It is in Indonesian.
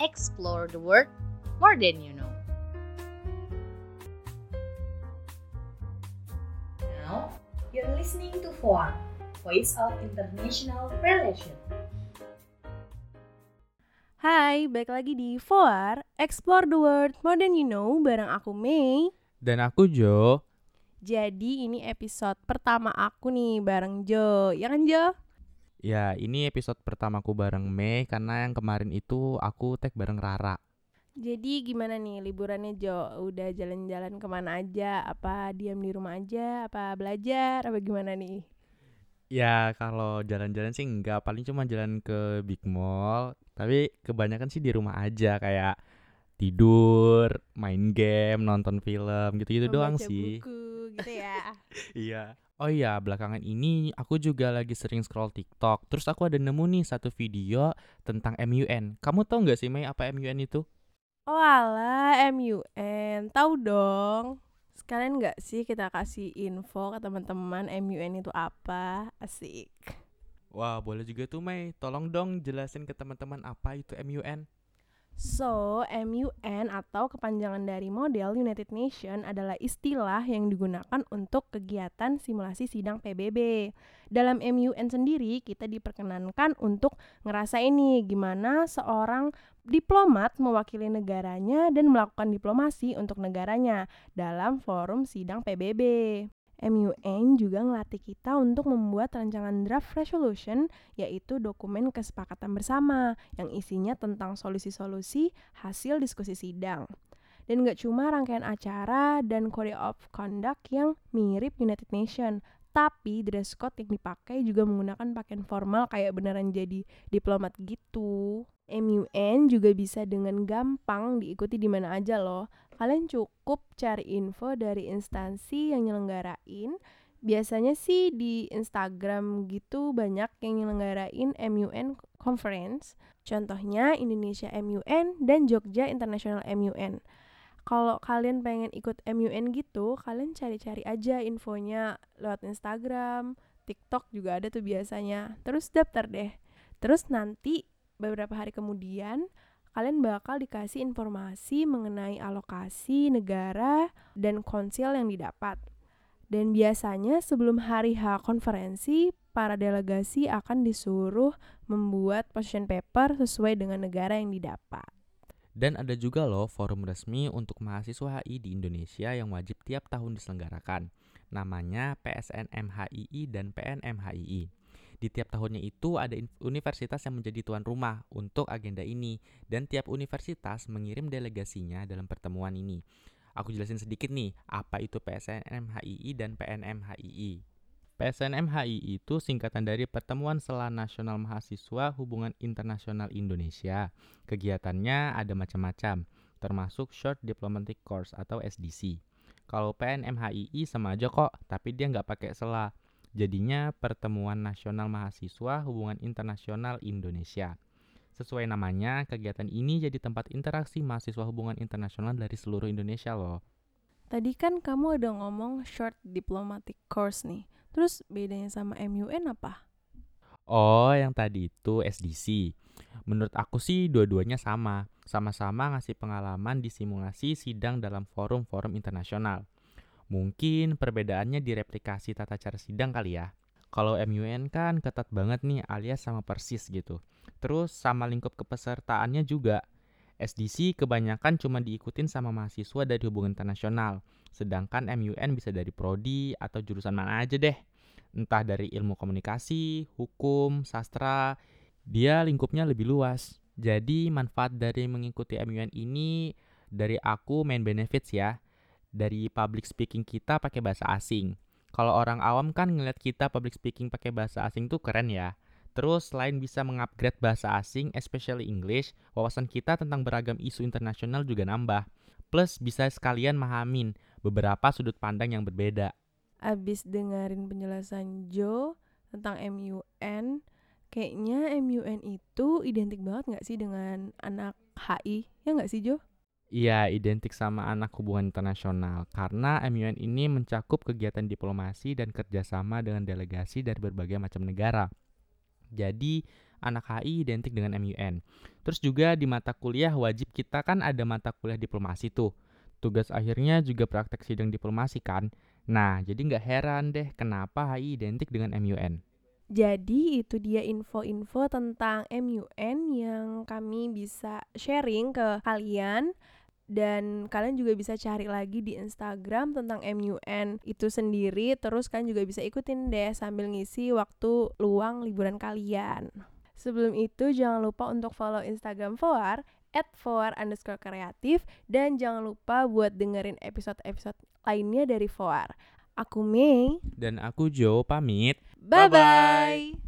explore the world more than you know. Now, you're listening to FOA, Voice of International Relations. Hai, balik lagi di FOAR, Explore the World More Than You Know bareng aku Mei. Dan aku Jo. Jadi ini episode pertama aku nih bareng Jo, ya kan Jo? Ya, ini episode pertamaku bareng Mei karena yang kemarin itu aku tag bareng Rara. Jadi gimana nih liburannya Jo? Udah jalan-jalan ke mana aja? Apa diam di rumah aja? Apa belajar? Apa gimana nih? Ya, kalau jalan-jalan sih enggak, paling cuma jalan ke big mall, tapi kebanyakan sih di rumah aja kayak tidur, main game, nonton film gitu-gitu doang sih. buku gitu ya. Iya. Oh iya, belakangan ini aku juga lagi sering scroll TikTok. Terus aku ada nemu nih satu video tentang MUN. Kamu tahu nggak sih Mei apa MUN itu? oh alah, MUN. Tahu dong. Sekalian nggak sih kita kasih info ke teman-teman MUN itu apa? Asik. Wah, boleh juga tuh Mei. Tolong dong jelasin ke teman-teman apa itu MUN. So, MUN atau kepanjangan dari model United Nation adalah istilah yang digunakan untuk kegiatan simulasi sidang PBB. Dalam MUN sendiri, kita diperkenankan untuk ngerasain nih gimana seorang diplomat mewakili negaranya dan melakukan diplomasi untuk negaranya dalam forum sidang PBB. MUN juga ngelatih kita untuk membuat rancangan draft resolution, yaitu dokumen kesepakatan bersama yang isinya tentang solusi-solusi hasil diskusi sidang. Dan gak cuma rangkaian acara dan code of conduct yang mirip United Nation, tapi dress code yang dipakai juga menggunakan pakaian formal kayak beneran jadi diplomat gitu. MUN juga bisa dengan gampang diikuti di mana aja loh. Kalian cukup cari info dari instansi yang nyelenggarain. Biasanya sih di Instagram gitu banyak yang nyelenggarain MUN conference. Contohnya Indonesia MUN dan Jogja International MUN. Kalau kalian pengen ikut MUN gitu, kalian cari-cari aja infonya lewat Instagram, TikTok juga ada tuh biasanya. Terus daftar deh. Terus nanti beberapa hari kemudian kalian bakal dikasih informasi mengenai alokasi negara dan konsil yang didapat. Dan biasanya sebelum hari H konferensi, para delegasi akan disuruh membuat position paper sesuai dengan negara yang didapat. Dan ada juga loh forum resmi untuk mahasiswa HI di Indonesia yang wajib tiap tahun diselenggarakan. Namanya PSNMHII dan PNMHII. Di tiap tahunnya itu ada universitas yang menjadi tuan rumah untuk agenda ini dan tiap universitas mengirim delegasinya dalam pertemuan ini. Aku jelasin sedikit nih, apa itu PSNMHII dan PNMHII. PSNMHI itu singkatan dari Pertemuan Sela Nasional Mahasiswa Hubungan Internasional Indonesia. Kegiatannya ada macam-macam, termasuk Short Diplomatic Course atau SDC. Kalau PNMHII sama aja kok, tapi dia nggak pakai sela. Jadinya Pertemuan Nasional Mahasiswa Hubungan Internasional Indonesia. Sesuai namanya, kegiatan ini jadi tempat interaksi mahasiswa hubungan internasional dari seluruh Indonesia loh. Tadi kan kamu udah ngomong short diplomatic course nih. Terus bedanya sama MUN apa? Oh, yang tadi itu SDC. Menurut aku sih dua-duanya sama. Sama-sama ngasih pengalaman di simulasi sidang dalam forum-forum internasional. Mungkin perbedaannya di replikasi tata cara sidang kali ya. Kalau MUN kan ketat banget nih alias sama persis gitu. Terus sama lingkup kepesertaannya juga. SDC kebanyakan cuma diikutin sama mahasiswa dari hubungan internasional. Sedangkan MUN bisa dari prodi atau jurusan mana aja deh. Entah dari ilmu komunikasi, hukum, sastra, dia lingkupnya lebih luas. Jadi manfaat dari mengikuti MUN ini dari aku main benefits ya. Dari public speaking kita pakai bahasa asing. Kalau orang awam kan ngeliat kita public speaking pakai bahasa asing tuh keren ya. Terus selain bisa mengupgrade bahasa asing, especially English, wawasan kita tentang beragam isu internasional juga nambah. Plus bisa sekalian mahamin beberapa sudut pandang yang berbeda. Abis dengerin penjelasan Joe tentang MUN, kayaknya MUN itu identik banget gak sih dengan anak HI? Ya gak sih Jo? Iya, identik sama anak hubungan internasional karena MUN ini mencakup kegiatan diplomasi dan kerjasama dengan delegasi dari berbagai macam negara. Jadi, anak HI identik dengan MUN. Terus juga di mata kuliah wajib kita kan ada mata kuliah diplomasi tuh. Tugas akhirnya juga praktek sidang diplomasi kan. Nah, jadi nggak heran deh kenapa HI identik dengan MUN. Jadi itu dia info-info tentang MUN yang kami bisa sharing ke kalian dan kalian juga bisa cari lagi di Instagram tentang MUN itu sendiri. Terus kalian juga bisa ikutin deh sambil ngisi waktu luang liburan kalian. Sebelum itu jangan lupa untuk follow Instagram Foar at Foar underscore kreatif. Dan jangan lupa buat dengerin episode-episode lainnya dari Foar. Aku Mei. Dan aku Jo pamit. bye bye